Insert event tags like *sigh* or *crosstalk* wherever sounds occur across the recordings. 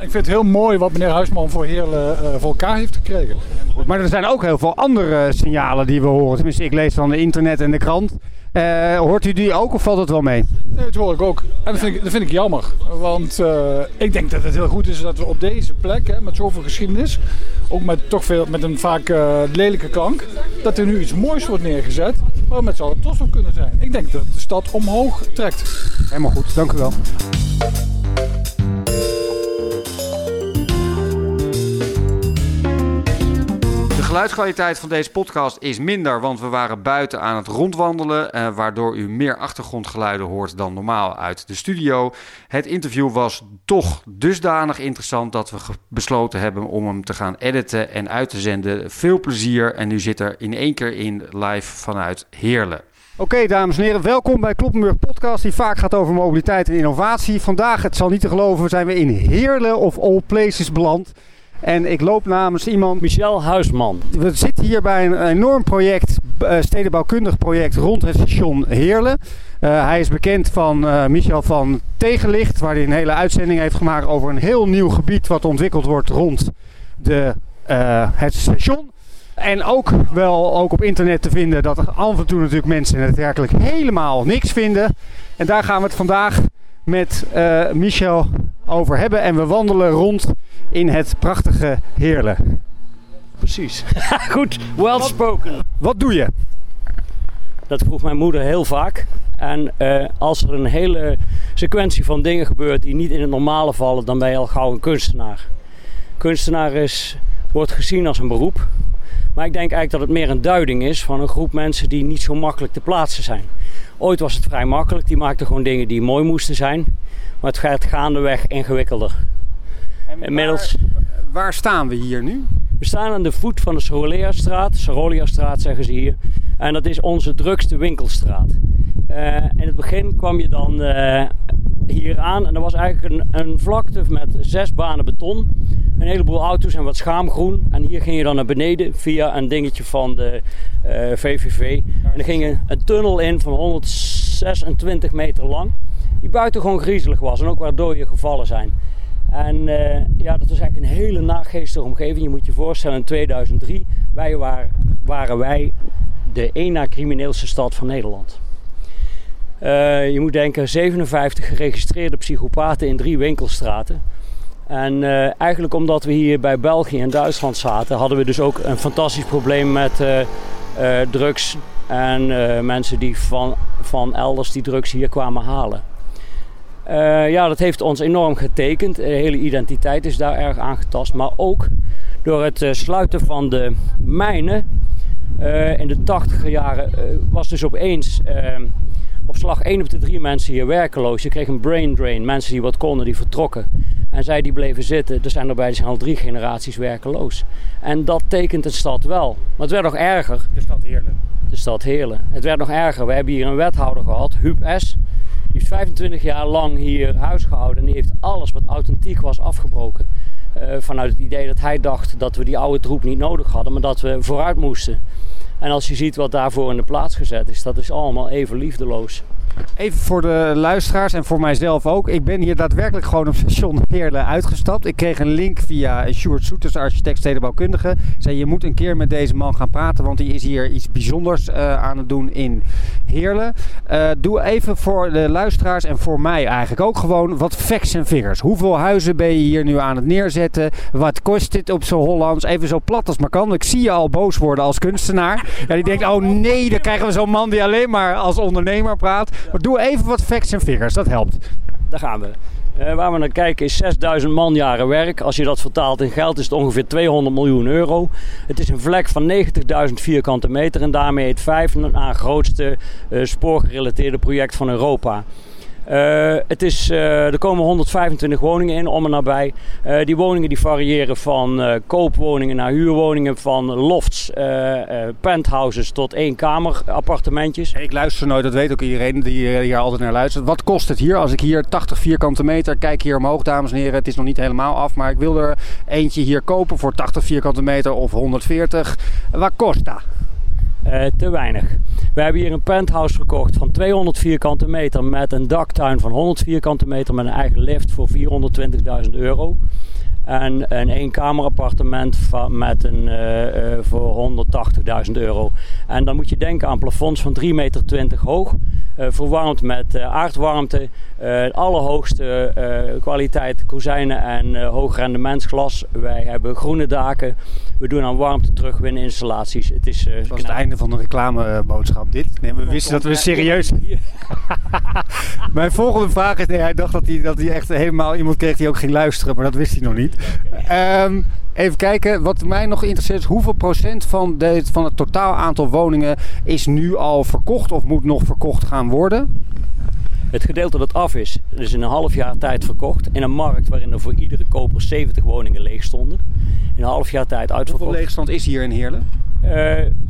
Ik vind het heel mooi wat meneer Huisman voor Heerlen uh, voor elkaar heeft gekregen. Maar er zijn ook heel veel andere signalen die we horen. Tenminste, ik lees van de internet en de krant. Uh, hoort u die ook of valt het wel mee? Nee, dat hoor ik ook. En dat vind ik, dat vind ik jammer. Want uh, ik denk dat het heel goed is dat we op deze plek, hè, met zoveel geschiedenis, ook met toch veel met een vaak uh, lelijke klank, dat er nu iets moois wordt neergezet waar we met z'n allen trots op kunnen zijn. Ik denk dat de stad omhoog trekt. Helemaal goed, dank u wel. Geluidskwaliteit van deze podcast is minder, want we waren buiten aan het rondwandelen, eh, waardoor u meer achtergrondgeluiden hoort dan normaal uit de studio. Het interview was toch dusdanig interessant dat we besloten hebben om hem te gaan editen en uit te zenden. Veel plezier en u zit er in één keer in live vanuit Heerlen. Oké, dames en heren, welkom bij Kloppenburg Podcast, die vaak gaat over mobiliteit en innovatie. Vandaag, het zal niet te geloven, zijn we in Heerlen of all places beland. En ik loop namens iemand... Michel Huisman. We zitten hier bij een enorm project, uh, stedenbouwkundig project rond het station Heerlen. Uh, hij is bekend van uh, Michel van Tegenlicht, waar hij een hele uitzending heeft gemaakt over een heel nieuw gebied wat ontwikkeld wordt rond de, het station. En ook wel ook op internet te vinden dat er af en toe natuurlijk mensen het werkelijk helemaal niks vinden. En daar gaan we het vandaag met Michel over hebben. En we wandelen rond in het prachtige Heerlen. Precies. *laughs* Goed, well spoken. Wat, wat doe je? Dat vroeg mijn moeder heel vaak. En uh, als er een hele sequentie van dingen gebeurt die niet in het normale vallen, dan ben je al gauw een kunstenaar. Kunstenaar is, wordt gezien als een beroep. Maar ik denk eigenlijk dat het meer een duiding is van een groep mensen die niet zo makkelijk te plaatsen zijn. Ooit was het vrij makkelijk, die maakten gewoon dingen die mooi moesten zijn. Maar het gaat gaandeweg ingewikkelder. En Inmiddels... Waar, waar, staan we hier nu? We staan aan de voet van de Saroliastraat. Saroliastraat zeggen ze hier. En dat is onze drukste winkelstraat. Uh, in het begin kwam je dan uh, hier aan en er was eigenlijk een, een, vlakte met zes banen beton. Een heleboel auto's en wat schaamgroen. En hier ging je dan naar beneden via een dingetje van de VVV. En er ging een, een tunnel in van 126 meter lang. Die buitengewoon griezelig was en ook waardoor je gevallen zijn. En uh, ja, dat was eigenlijk een hele nageestige omgeving. Je moet je voorstellen, in 2003 wij waren, waren wij de één na crimineelste stad van Nederland. Uh, je moet denken, 57 geregistreerde psychopaten in drie winkelstraten. En uh, eigenlijk omdat we hier bij België en Duitsland zaten, hadden we dus ook een fantastisch probleem met drugs en mensen die van, van elders die drugs hier kwamen halen. Ja, dat heeft ons enorm getekend. De hele identiteit is daar erg aangetast. Maar ook door het sluiten van de mijnen in de tachtiger jaren was dus opeens op slag 1 op de 3 mensen hier werkeloos. Je kreeg een brain drain. Mensen die wat konden, die vertrokken. En zij die bleven zitten. Er zijn er bij al drie generaties werkeloos. En dat tekent de stad wel. Maar het werd nog erger. De stad Heerlen. De stad Heerlen. Het werd nog erger. We hebben hier een wethouder gehad, Huub S. Die heeft 25 jaar lang hier huis gehouden en die heeft alles wat authentiek was afgebroken. Uh, vanuit het idee dat hij dacht dat we die oude troep niet nodig hadden, maar dat we vooruit moesten. En als je ziet wat daarvoor in de plaats gezet is, dat is allemaal even liefdeloos. Even voor de luisteraars en voor mijzelf ook. Ik ben hier daadwerkelijk gewoon op station Heerlen uitgestapt. Ik kreeg een link via Sjoerd Soeters, architect stedenbouwkundige. Zei je moet een keer met deze man gaan praten, want hij is hier iets bijzonders uh, aan het doen in Heerlen. Uh, doe even voor de luisteraars en voor mij eigenlijk ook gewoon wat facts en figures. Hoeveel huizen ben je hier nu aan het neerzetten? Wat kost dit op zo'n Hollands? Even zo plat als maar kan. Ik zie je al boos worden als kunstenaar. Ja, die denkt, oh nee, dan krijgen we zo'n man die alleen maar als ondernemer praat. Maar doe even wat facts en figures, dat helpt. Daar gaan we. Uh, waar we naar kijken is 6000 manjaren werk. Als je dat vertaalt in geld is het ongeveer 200 miljoen euro. Het is een vlek van 90.000 vierkante meter en daarmee het vijfde na grootste uh, spoorgerelateerde project van Europa. Uh, het is, uh, er komen 125 woningen in om en nabij. Uh, die woningen die variëren van koopwoningen naar huurwoningen, van lofts, penthouses tot één-kamer appartementjes. Ik luister nooit, dat weet ook iedereen die hier altijd naar luistert. Wat kost het hier als ik hier 80 vierkante meter, kijk hier omhoog dames en heren, het is nog niet helemaal af, maar ik wil er eentje hier kopen voor 80 vierkante meter of 140. Wat kost dat? Uh, te weinig. We hebben hier een penthouse gekocht van 200 vierkante meter met een daktuin van 100 vierkante meter met een eigen lift voor 420.000 euro. En een eenkamerappartement met een, uh, voor 180.000 euro. En dan moet je denken aan plafonds van 3,20 meter hoog. Uh, verwarmd met aardwarmte. allerhoogste kwaliteit kozijnen en hoog rendementsglas. Wij hebben groene daken. We doen aan warmte terugwinnen installaties. Het is uh, was het einde van de reclameboodschap dit. Nee, we wisten dat we serieus... *laughs* Mijn volgende vraag is... Nee, hij dacht dat hij, dat hij echt helemaal iemand kreeg die ook ging luisteren. Maar dat wist hij nog niet. Um, even kijken. Wat mij nog interesseert is... Hoeveel procent van, de, van het totaal aantal woningen is nu al verkocht of moet nog verkocht gaan worden? Het gedeelte dat af is, is in een half jaar tijd verkocht. In een markt waarin er voor iedere koper 70 woningen leeg stonden. In een half jaar tijd uitverkocht. Hoeveel leegstand is hier in Heerlen? Uh,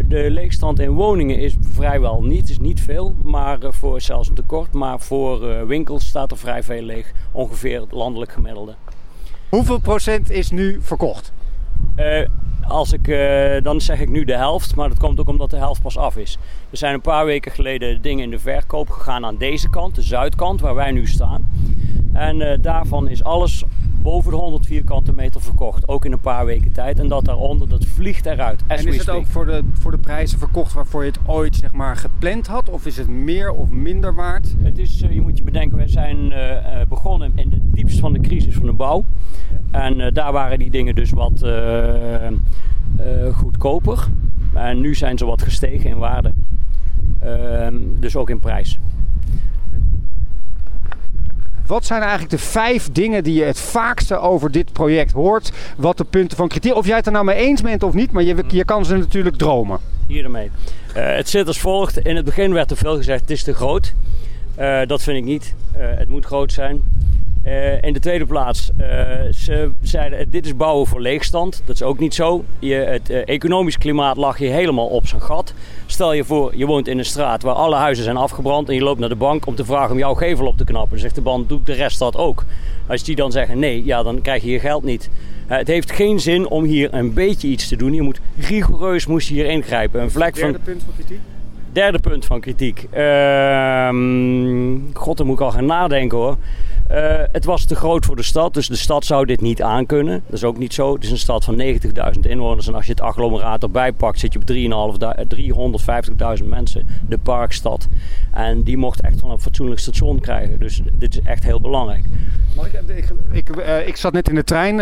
de leegstand in woningen is vrijwel niet, is niet veel, maar uh, voor zelfs een tekort. Maar voor uh, winkels staat er vrij veel leeg, ongeveer het landelijk gemiddelde. Hoeveel procent is nu verkocht? als ik, dan zeg ik nu de helft, maar dat komt ook omdat de helft pas af is. Er zijn een paar weken geleden dingen in de verkoop gegaan aan deze kant, de zuidkant, waar wij nu staan. En daarvan is alles boven de 100 vierkante meter verkocht. Ook in een paar weken tijd. En dat daaronder, dat vliegt eruit. En is het ook voor de, voor de prijzen verkocht waarvoor je het ooit zeg maar, gepland had? Of is het meer of minder waard? Het is, uh, je moet je bedenken, we zijn uh, begonnen in de diepst van de crisis van de bouw. En daar waren die dingen dus wat goedkoper. En nu zijn ze wat gestegen in waarde. Ehm, dus ook in prijs. Wat zijn eigenlijk de vijf dingen die je het vaakste over dit project hoort? Wat de punten van kritiek... Of jij het er nou mee eens bent of niet, maar je, je kan ze natuurlijk dromen. Hier ermee. Uh, het zit als volgt. In het begin werd er veel gezegd, het is te groot. Uh, dat vind ik niet. Uh, het moet groot zijn. Uh, in de tweede plaats, uh, ze zeiden dit is bouwen voor leegstand. Dat is ook niet zo. Je, het uh, economisch klimaat lag je helemaal op zijn gat. Stel je voor, je woont in een straat waar alle huizen zijn afgebrand en je loopt naar de bank om te vragen om jouw gevel op te knappen. Dan zegt de bank, doet de rest dat ook. Als die dan zeggen nee, ja, dan krijg je je geld niet. het heeft geen zin om hier een beetje iets te doen. Je moet rigoureus moest je hier ingrijpen. Een vlek derde punt van kritiek? Derde punt van kritiek. Ehm, God, dan moet ik al gaan nadenken hoor. Uh, het was te groot voor de stad, dus de stad zou dit niet aankunnen. Dat is ook niet zo. Het is een stad van 90.000 inwoners en als je het agglomeraat erbij pakt, zit je op 350.000 mensen. De parkstad. En die mocht echt van een fatsoenlijk station krijgen. Dus dit is echt heel belangrijk. Ik, ik, ik, uh, ik, zat net in de trein,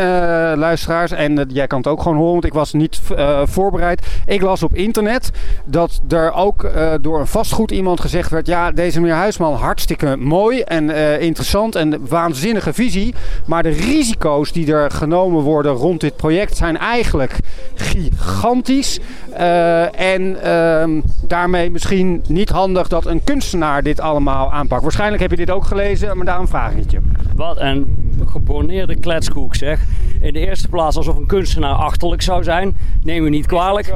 luisteraars, en jij kan het ook gewoon horen, want ik was niet voorbereid. Ik las op internet dat er ook door een vastgoed iemand gezegd werd: ja, deze meneer Huisman hartstikke mooi en interessant en waanzinnige visie. Maar de risico's die er genomen worden rond dit project zijn eigenlijk gigantisch. Uh, en uh, daarmee misschien niet handig dat een kunstenaar dit allemaal aanpakt. Waarschijnlijk heb je dit ook gelezen, maar daarom vraag ik het je. Wat een geborneerde kletskoek zeg. In de eerste plaats alsof een kunstenaar achterlijk zou zijn. Neem u niet kwalijk.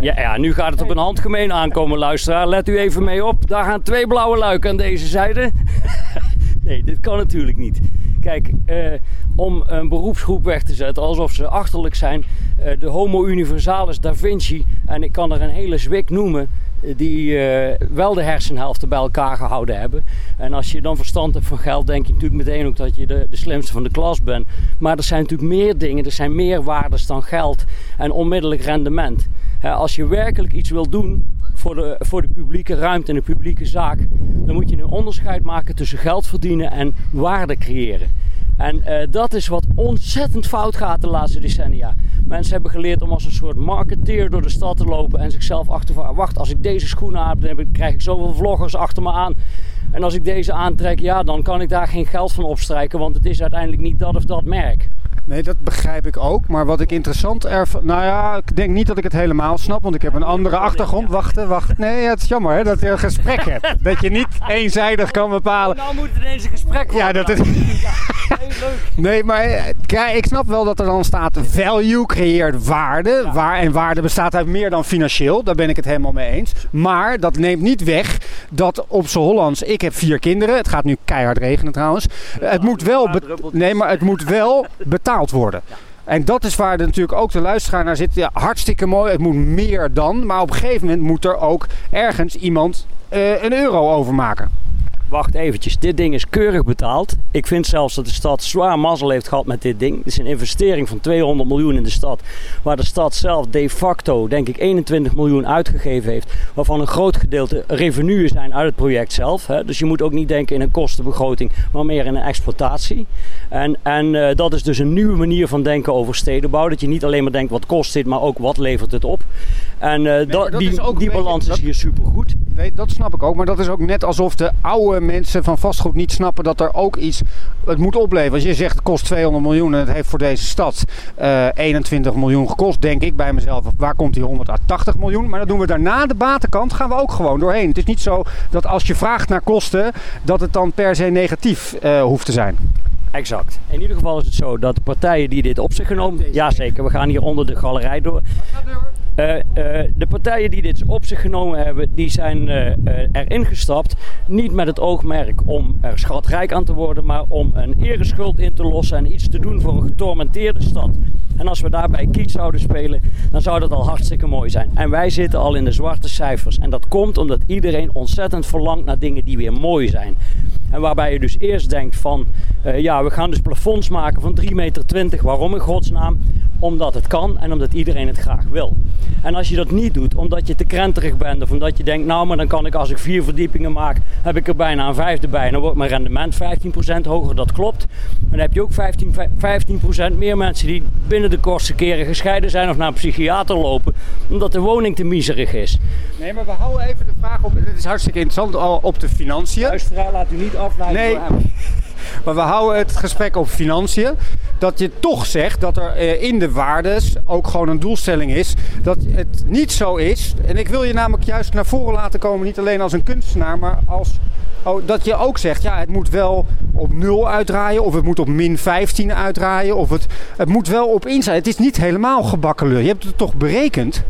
Ja, ja, nu gaat het op een handgemeen aankomen, luisteraar. Let u even mee op. Daar gaan twee blauwe luiken aan deze zijde. Nee, dit kan natuurlijk niet. Kijk, uh, om een beroepsgroep weg te zetten alsof ze achterlijk zijn. Uh, de Homo Universalis Da Vinci, en ik kan er een hele zwik noemen, uh, die wel de hersenhelften bij elkaar gehouden hebben. En als je dan verstand hebt van geld, denk je natuurlijk meteen ook dat je de, de slimste van de klas bent. Maar er zijn natuurlijk meer dingen, er zijn meer waardes dan geld en onmiddellijk rendement. als je werkelijk iets wil doen, voor de, voor de publieke ruimte en de publieke zaak, dan moet je een onderscheid maken tussen geld verdienen en waarde creëren. En uh, dat is wat ontzettend fout gaat de laatste decennia. Mensen hebben geleerd om als een soort marketeer door de stad te lopen en zichzelf achtervragen. Wacht, als ik deze schoenen aan dan krijg ik zoveel vloggers achter me aan. En als ik deze aantrek, ja, dan kan ik daar geen geld van opstrijken, want het is uiteindelijk niet dat of dat merk. Nee, dat begrijp ik ook. Maar wat ik interessant ervan... Nou ja, ik denk niet dat ik het helemaal snap, want ik heb een andere achtergrond. Wachten, wacht. Nee, het is jammer hè, dat je een gesprek hebt. Dat je niet *laughs* eenzijdig kan bepalen. Nou moet het ineens een gesprek worden. Ja, dat is... *laughs* Nee, maar kijk, ik snap wel dat er dan staat value creëert waarde. Ja. Waar, en waarde bestaat uit meer dan financieel. Daar ben ik het helemaal mee eens. Maar dat neemt niet weg dat op z'n Hollands... Ik heb vier kinderen. Het gaat nu keihard regenen trouwens. Het moet wel... Nee, maar het moet wel betaald worden. En dat is waar natuurlijk ook de luisteraar naar zit. Ja, hartstikke mooi, het moet meer dan. Maar op een gegeven moment moet er ook ergens iemand uh, een euro overmaken. Wacht eventjes. Dit ding is keurig betaald. Ik vind zelfs dat de stad zwaar mazzel heeft gehad met dit ding. Het is een investering van 200 miljoen in de stad. Waar de stad zelf de facto, denk ik, 21 miljoen uitgegeven heeft. Waarvan een groot gedeelte revenuen zijn uit het project zelf. Hè. Dus je moet ook niet denken in een kostenbegroting, maar meer in een exploitatie. En, en uh, dat is dus een nieuwe manier van denken over stedenbouw. Dat je niet alleen maar denkt wat kost dit, maar ook wat levert het op. En uh, nee, dat, die, die balans is hier supergoed. Nee, dat snap ik ook. Maar dat is ook net alsof de oude mensen van vastgoed niet snappen dat er ook iets het moet opleveren. Als je zegt het kost 200 miljoen en het heeft voor deze stad uh, 21 miljoen gekost, denk ik bij mezelf, waar komt die 180 miljoen? Maar dan doen we daarna de batenkant, gaan we ook gewoon doorheen. Het is niet zo dat als je vraagt naar kosten, dat het dan per se negatief uh, hoeft te zijn. Exact. In ieder geval is het zo dat de partijen die dit op zich genomen... Jazeker, we gaan hier onder de galerij door. Uh, uh, de partijen die dit op zich genomen hebben, die zijn uh, erin gestapt. Niet met het oogmerk om er schatrijk aan te worden, maar om een ereschuld in te lossen en iets te doen voor een getormenteerde stad. En als we daarbij kiet zouden spelen, dan zou dat al hartstikke mooi zijn. En wij zitten al in de zwarte cijfers. En dat komt omdat iedereen ontzettend verlangt naar dingen die weer mooi zijn. En waarbij je dus eerst denkt van, ja, we gaan dus plafonds maken van 3,20 meter. Waarom in godsnaam? Omdat het kan en omdat iedereen het graag wil. En als je dat niet doet, omdat je te krenterig bent of omdat je denkt, nou, maar dan kan ik als ik vier verdiepingen maak, heb ik er bijna een vijfde bij. Dan wordt mijn rendement 15% hoger, dat klopt. Maar dan heb je ook 15, 15% meer mensen die binnen de kortste keren gescheiden zijn of naar een psychiater lopen, omdat de woning te miserig is. Nee, maar we houden even de vraag op, dit is hartstikke interessant, al op de financiën. Luisteraar, laat u niet afleiden nee. *laughs* Maar we houden het gesprek op financiën. Dat je toch zegt dat er eh, in de waardes ook gewoon een doelstelling is. Dat het niet zo is. En ik wil je namelijk juist naar voren laten komen. Niet alleen als een kunstenaar, maar als Oh, dat je ook zegt, ja, het moet wel op 0 uitdraaien, of het moet op min 15 uitdraaien, of het, het moet wel op in zijn. Het is niet helemaal gebakken leur. Je hebt het toch berekend,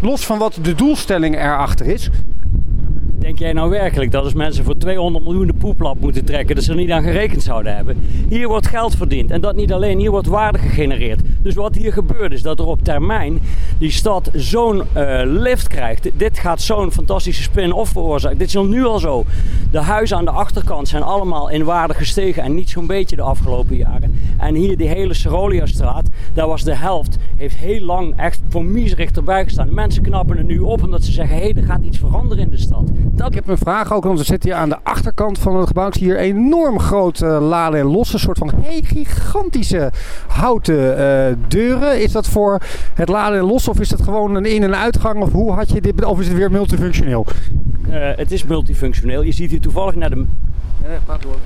los van wat de doelstelling erachter is. Denk jij nou werkelijk dat als mensen voor 200 miljoen de poeplap moeten trekken, dat ze er niet aan gerekend zouden hebben? Hier wordt geld verdiend en dat niet alleen, hier wordt waarde gegenereerd. Dus wat hier gebeurt is dat er op termijn die stad zo'n uh, lift krijgt. Dit gaat zo'n fantastische spin-off veroorzaken. Dit is al nu al zo. De huizen aan de achterkant zijn allemaal in waarde gestegen en niet zo'n beetje de afgelopen jaren. En hier die hele Cerolia-straat, daar was de helft, heeft heel lang echt voor miserig erbij gestaan. Mensen knappen het nu op omdat ze zeggen, hé, hey, er gaat iets veranderen in de stad. Dat... Ik heb een vraag ook, want we zitten hier aan de achterkant van het gebouw. Ik zie hier enorm grote uh, laden en losse, soort van hey, gigantische houten uh, deuren. Is dat voor het laden en los of is dat gewoon een in- en uitgang? Of hoe had je dit, of is het weer multifunctioneel? Uh, het is multifunctioneel. Je ziet hier toevallig naar de... Ja, gaat door.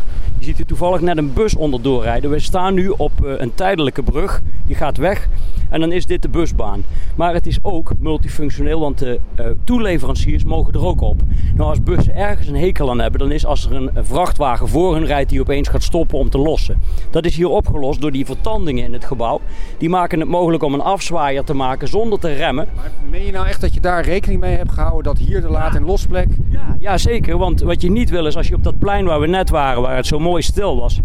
Je ziet hier toevallig net een bus onderdoor rijden. We staan nu op uh, een tijdelijke brug. Die gaat weg. En dan is dit de busbaan. Maar het is ook multifunctioneel, want de uh, toeleveranciers mogen er ook op. Nou, als bussen ergens een hekel aan hebben, dan is als er een vrachtwagen voor hun rijdt die opeens gaat stoppen om te lossen. Dat is hier opgelost door die vertandingen in het gebouw. Die maken het mogelijk om een afzwaaier te maken zonder te remmen. Maar meen je nou echt dat je daar rekening mee hebt gehouden dat hier de laad- en losplek... Ja, ja, zeker. Want wat je niet wil is als je op dat plein waar we net waren, waar het zo mooi stil was,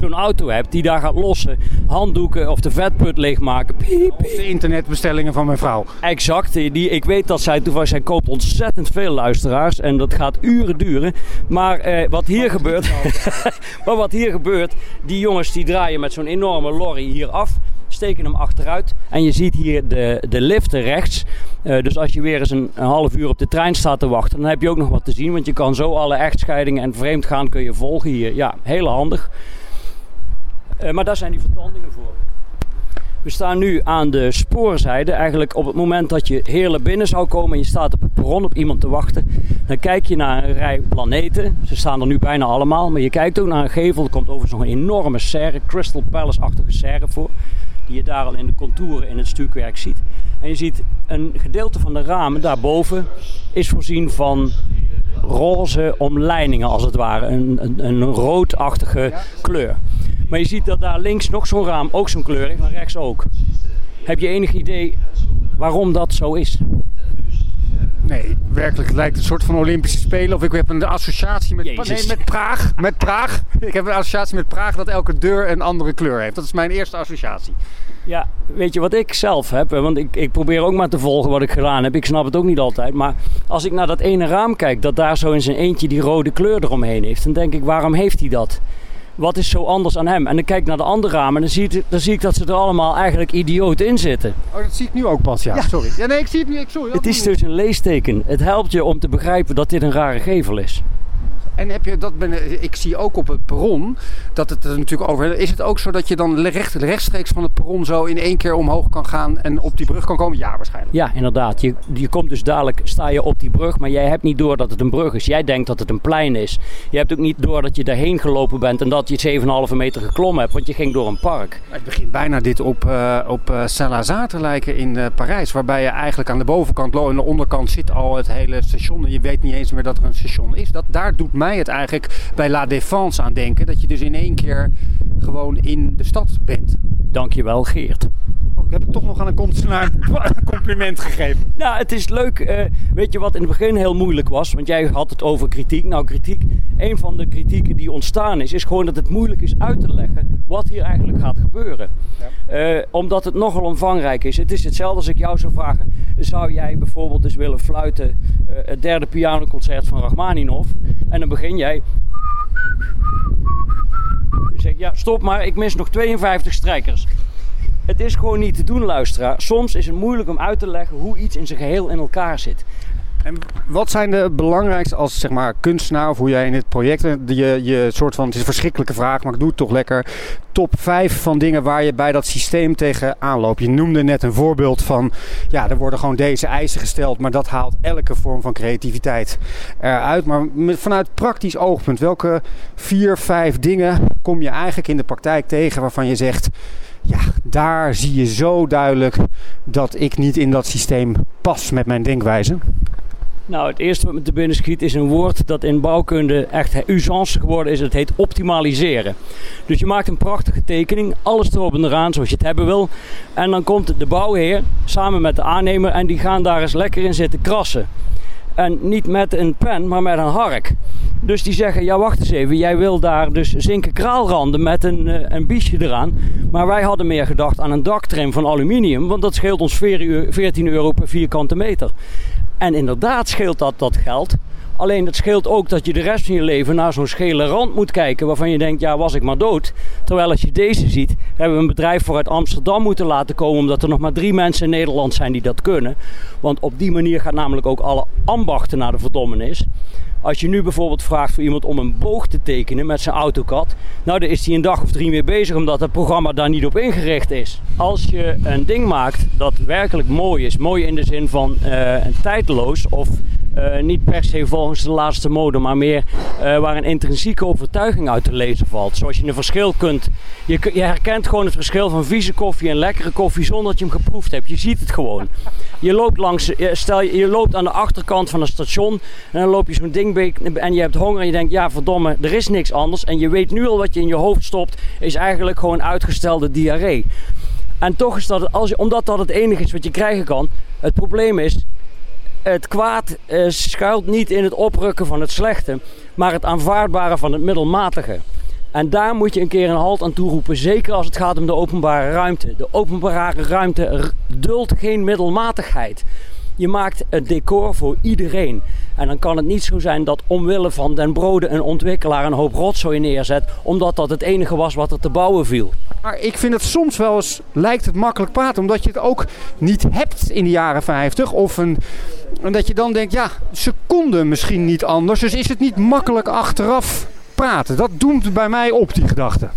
zo'n auto hebt die daar gaat lossen, handdoeken of de vetput leegmaken. Piep, de internetbestellingen van mijn vrouw. Exact. Die, ik weet dat zij toevallig, zij koopt ontzettend veel luisteraars en dat gaat uren duren. Maar eh, wat hier gebeurt, *laughs* maar wat hier gebeurt, die jongens die draaien met zo'n enorme lorry hier af steken hem achteruit. En je ziet hier de, de liften rechts. Uh, dus als je weer eens een, half uur op de trein staat te wachten, dan heb je ook nog wat te zien. Want je kan zo alle echtscheidingen en vreemdgaan kun je volgen hier. Ja, heel handig. Uh, maar daar zijn die vertandingen voor. We staan nu aan de spoorzijde. Eigenlijk op het moment dat je Heerlen binnen zou komen en je staat op het perron op iemand te wachten, dan kijk je naar een rij planeten. Ze staan er nu bijna allemaal, maar je kijkt ook naar een gevel. Er komt overigens nog een enorme serre, Crystal Palace-achtige serre voor die je daar al in de contouren in het stukwerk ziet. En je ziet een gedeelte van de ramen daarboven is voorzien van roze omlijningen als het ware. Een, een, roodachtige kleur. Maar je ziet dat daar links nog zo'n raam ook zo'n kleur heeft en rechts ook. Heb je enig idee waarom dat zo is? Nee, werkelijk. Het lijkt een soort van Olympische Spelen. Of ik heb een associatie met, Jezus. nee, met Praag. Met Praag. Ik heb een associatie met Praag dat elke deur een andere kleur heeft. Dat is mijn eerste associatie. Ja, weet je wat ik zelf heb? Want ik, ik probeer ook maar te volgen wat ik gedaan heb. Ik snap het ook niet altijd. Maar als ik naar dat ene raam kijk, dat daar zo in zijn eentje die rode kleur eromheen heeft, dan denk ik, waarom heeft hij dat? Wat is zo anders aan hem? En dan kijk ik naar de andere ramen en dan zie, ik, dan zie ik dat ze er allemaal eigenlijk idioot in zitten. Oh, dat zie ik nu ook pas, ja. Sorry. Ja, nee, ik zie het nu. Ik, sorry. Het is dus een leesteken. Het helpt je om te begrijpen dat dit een rare gevel is. En heb je dat ben, ik zie ook op het perron dat het er natuurlijk over. Is het ook zo dat je dan recht, rechtstreeks van het perron zo in één keer omhoog kan gaan en op die brug kan komen? Ja, waarschijnlijk. Ja, inderdaad. Je, je komt dus dadelijk, sta je op die brug, maar jij hebt niet door dat het een brug is. Jij denkt dat het een plein is. Je hebt ook niet door dat je daarheen gelopen bent en dat je 7,5 meter geklommen hebt, want je ging door een park. Het begint bijna dit op, eh op eh, Saint-Lazare te lijken in eh, Parijs. Waarbij je eigenlijk aan de bovenkant, lo- en de onderkant zit al het hele station. En je weet niet eens meer dat er een station is. Dat, daar doet mij het eigenlijk bij La Défense aan denken. Dat je dus in één keer gewoon in de stad bent. Dankjewel, Geert. Ik heb het toch nog aan een kunstenaar *laughs* een compliment gegeven. Nou, het is leuk. eh, weet je wat in het begin heel moeilijk was? Want jij had het over kritiek. Nou, kritiek. Een van de kritieken die ontstaan is, is gewoon dat het moeilijk is uit te leggen wat hier eigenlijk gaat gebeuren. Eh, omdat het nogal omvangrijk is. Het is hetzelfde als ik jou zou vragen: zou jij bijvoorbeeld eens willen fluiten eh, het derde pianoconcert van Rachmaninov? En dan begin jij. Je zegt ja, stop maar, ik mis nog 52 strijkers. Het is gewoon niet te doen, luisteraar. Soms is het moeilijk om uit te leggen hoe iets in zijn geheel in elkaar zit. En wat zijn de belangrijkste als zeg maar, kunstenaar of hoe jij in dit project eh, je, je soort van het is een verschrikkelijke vraag, maar ik doe het toch lekker. Top 5 van dingen waar je bij dat systeem tegen aanloopt. Je noemde net een voorbeeld van ja, er worden gewoon deze eisen gesteld, maar dat haalt elke vorm van creativiteit eruit. Maar vanuit praktisch oogpunt, welke vier, vijf dingen kom je eigenlijk in de praktijk tegen waarvan je zegt ja, daar zie je zo duidelijk dat ik niet in dat systeem pas met mijn denkwijze. Nou, het eerste wat me te binnen schiet is een woord dat in bouwkunde echt usance geworden is. Het heet optimaliseren. Dus je maakt een prachtige tekening, alles erop en eraan zoals je het hebben wil. En dan komt de bouwheer samen met de aannemer en die gaan daar eens lekker in zitten krassen. En niet met een pen, maar met een hark. Dus die zeggen, ja wacht eens even, jij wil daar dus zinken kraalranden met een, eh, een biesje eraan. Maar wij hadden meer gedacht aan een daktrim van aluminium, want dat scheelt ons 14 euro per vierkante meter. En inderdaad scheelt dat dat geld. Alleen dat scheelt ook dat je de rest van je leven naar zo'n schele rand moet kijken waarvan je denkt, ja was ik maar dood. Terwijl als je deze ziet, hebben we een bedrijf voor uit Amsterdam moeten laten komen omdat er nog maar drie mensen in Nederland zijn die dat kunnen. Want op die manier gaat namelijk ook alle ambachten naar de verdommenis. Als je nu bijvoorbeeld vraagt voor iemand om een boog te tekenen met zijn AutoCAD, nou dan is hij een dag of drie mee bezig omdat het programma daar niet op ingericht is. Als je een ding maakt dat werkelijk mooi is, mooi in de zin van uh, tijdloos of uh, niet per se volgens de laatste mode, maar meer uh, waar een intrinsieke overtuiging uit te lezen valt. Zoals je een verschil kunt. Je, je, herkent gewoon het verschil van vieze koffie en lekkere koffie zonder dat je hem geproefd hebt. Je ziet het gewoon. Je loopt, langs, stel je, loopt aan de achterkant van een station en dan loop je zo'n ding en je hebt honger en je denkt, ja verdomme, er is niks anders. En je weet nu al wat je in je hoofd stopt, is eigenlijk gewoon uitgestelde diarree. En toch is dat, als omdat dat het enige is wat je krijgen kan, het probleem is, het kwaad uh, schuilt niet in het oprukken van het slechte, maar het aanvaardbare van het middelmatige. En daar moet je een keer een halt aan toeroepen, zeker als het gaat om de openbare ruimte. De openbare ruimte duldt geen middelmatigheid. Je maakt het decor voor iedereen. En dan kan het niet zo zijn dat omwille van den brode een ontwikkelaar een hoop rotzooi neerzet, omdat dat het enige was wat er te bouwen viel. Maar ik vind het soms wel eens, lijkt het makkelijk praten, omdat je het ook niet hebt in de jaren 50. Of een, en dat je dan denkt, ja, seconden misschien niet anders. Dus is het niet makkelijk achteraf praten. Dat doemt bij mij op, die gedachte.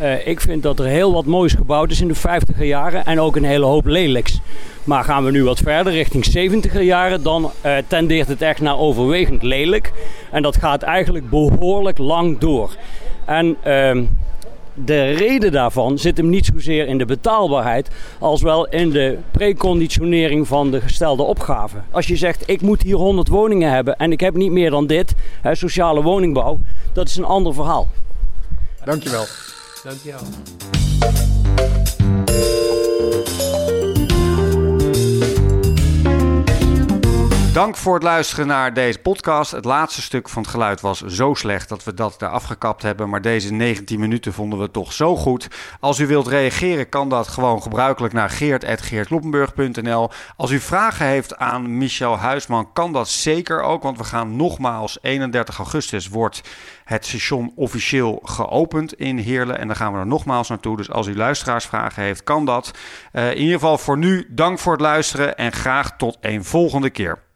Uh, ik vind dat er heel wat moois gebouwd is in de 50er jaren en ook een hele hoop lelijks. Maar gaan we nu wat verder richting 70er jaren, dan uh, tendeert het echt naar overwegend lelijk. En dat gaat eigenlijk behoorlijk lang door. En uh, de reden daarvan zit hem niet zozeer in de betaalbaarheid, als wel in de preconditionering van de gestelde opgave. Als je zegt, ik moet hier 100 woningen hebben en ik heb niet meer dan dit, hè, sociale woningbouw, dat is een ander verhaal. Dankjewel. Dankjewel. Dank voor het luisteren naar deze podcast. Het laatste stuk van het geluid was zo slecht dat we dat er afgekapt hebben. Maar deze 19 minuten vonden we toch zo goed. Als u wilt reageren, kan dat gewoon gebruikelijk naar geert.geertloppenburg.nl. Als u vragen heeft aan Michel Huisman, kan dat zeker ook. Want we gaan nogmaals, 31 augustus wordt het station officieel geopend in Heerlen. En dan gaan we er nogmaals naartoe. Dus als u luisteraarsvragen heeft, kan dat. Uh, in ieder geval voor nu, dank voor het luisteren en graag tot een volgende keer.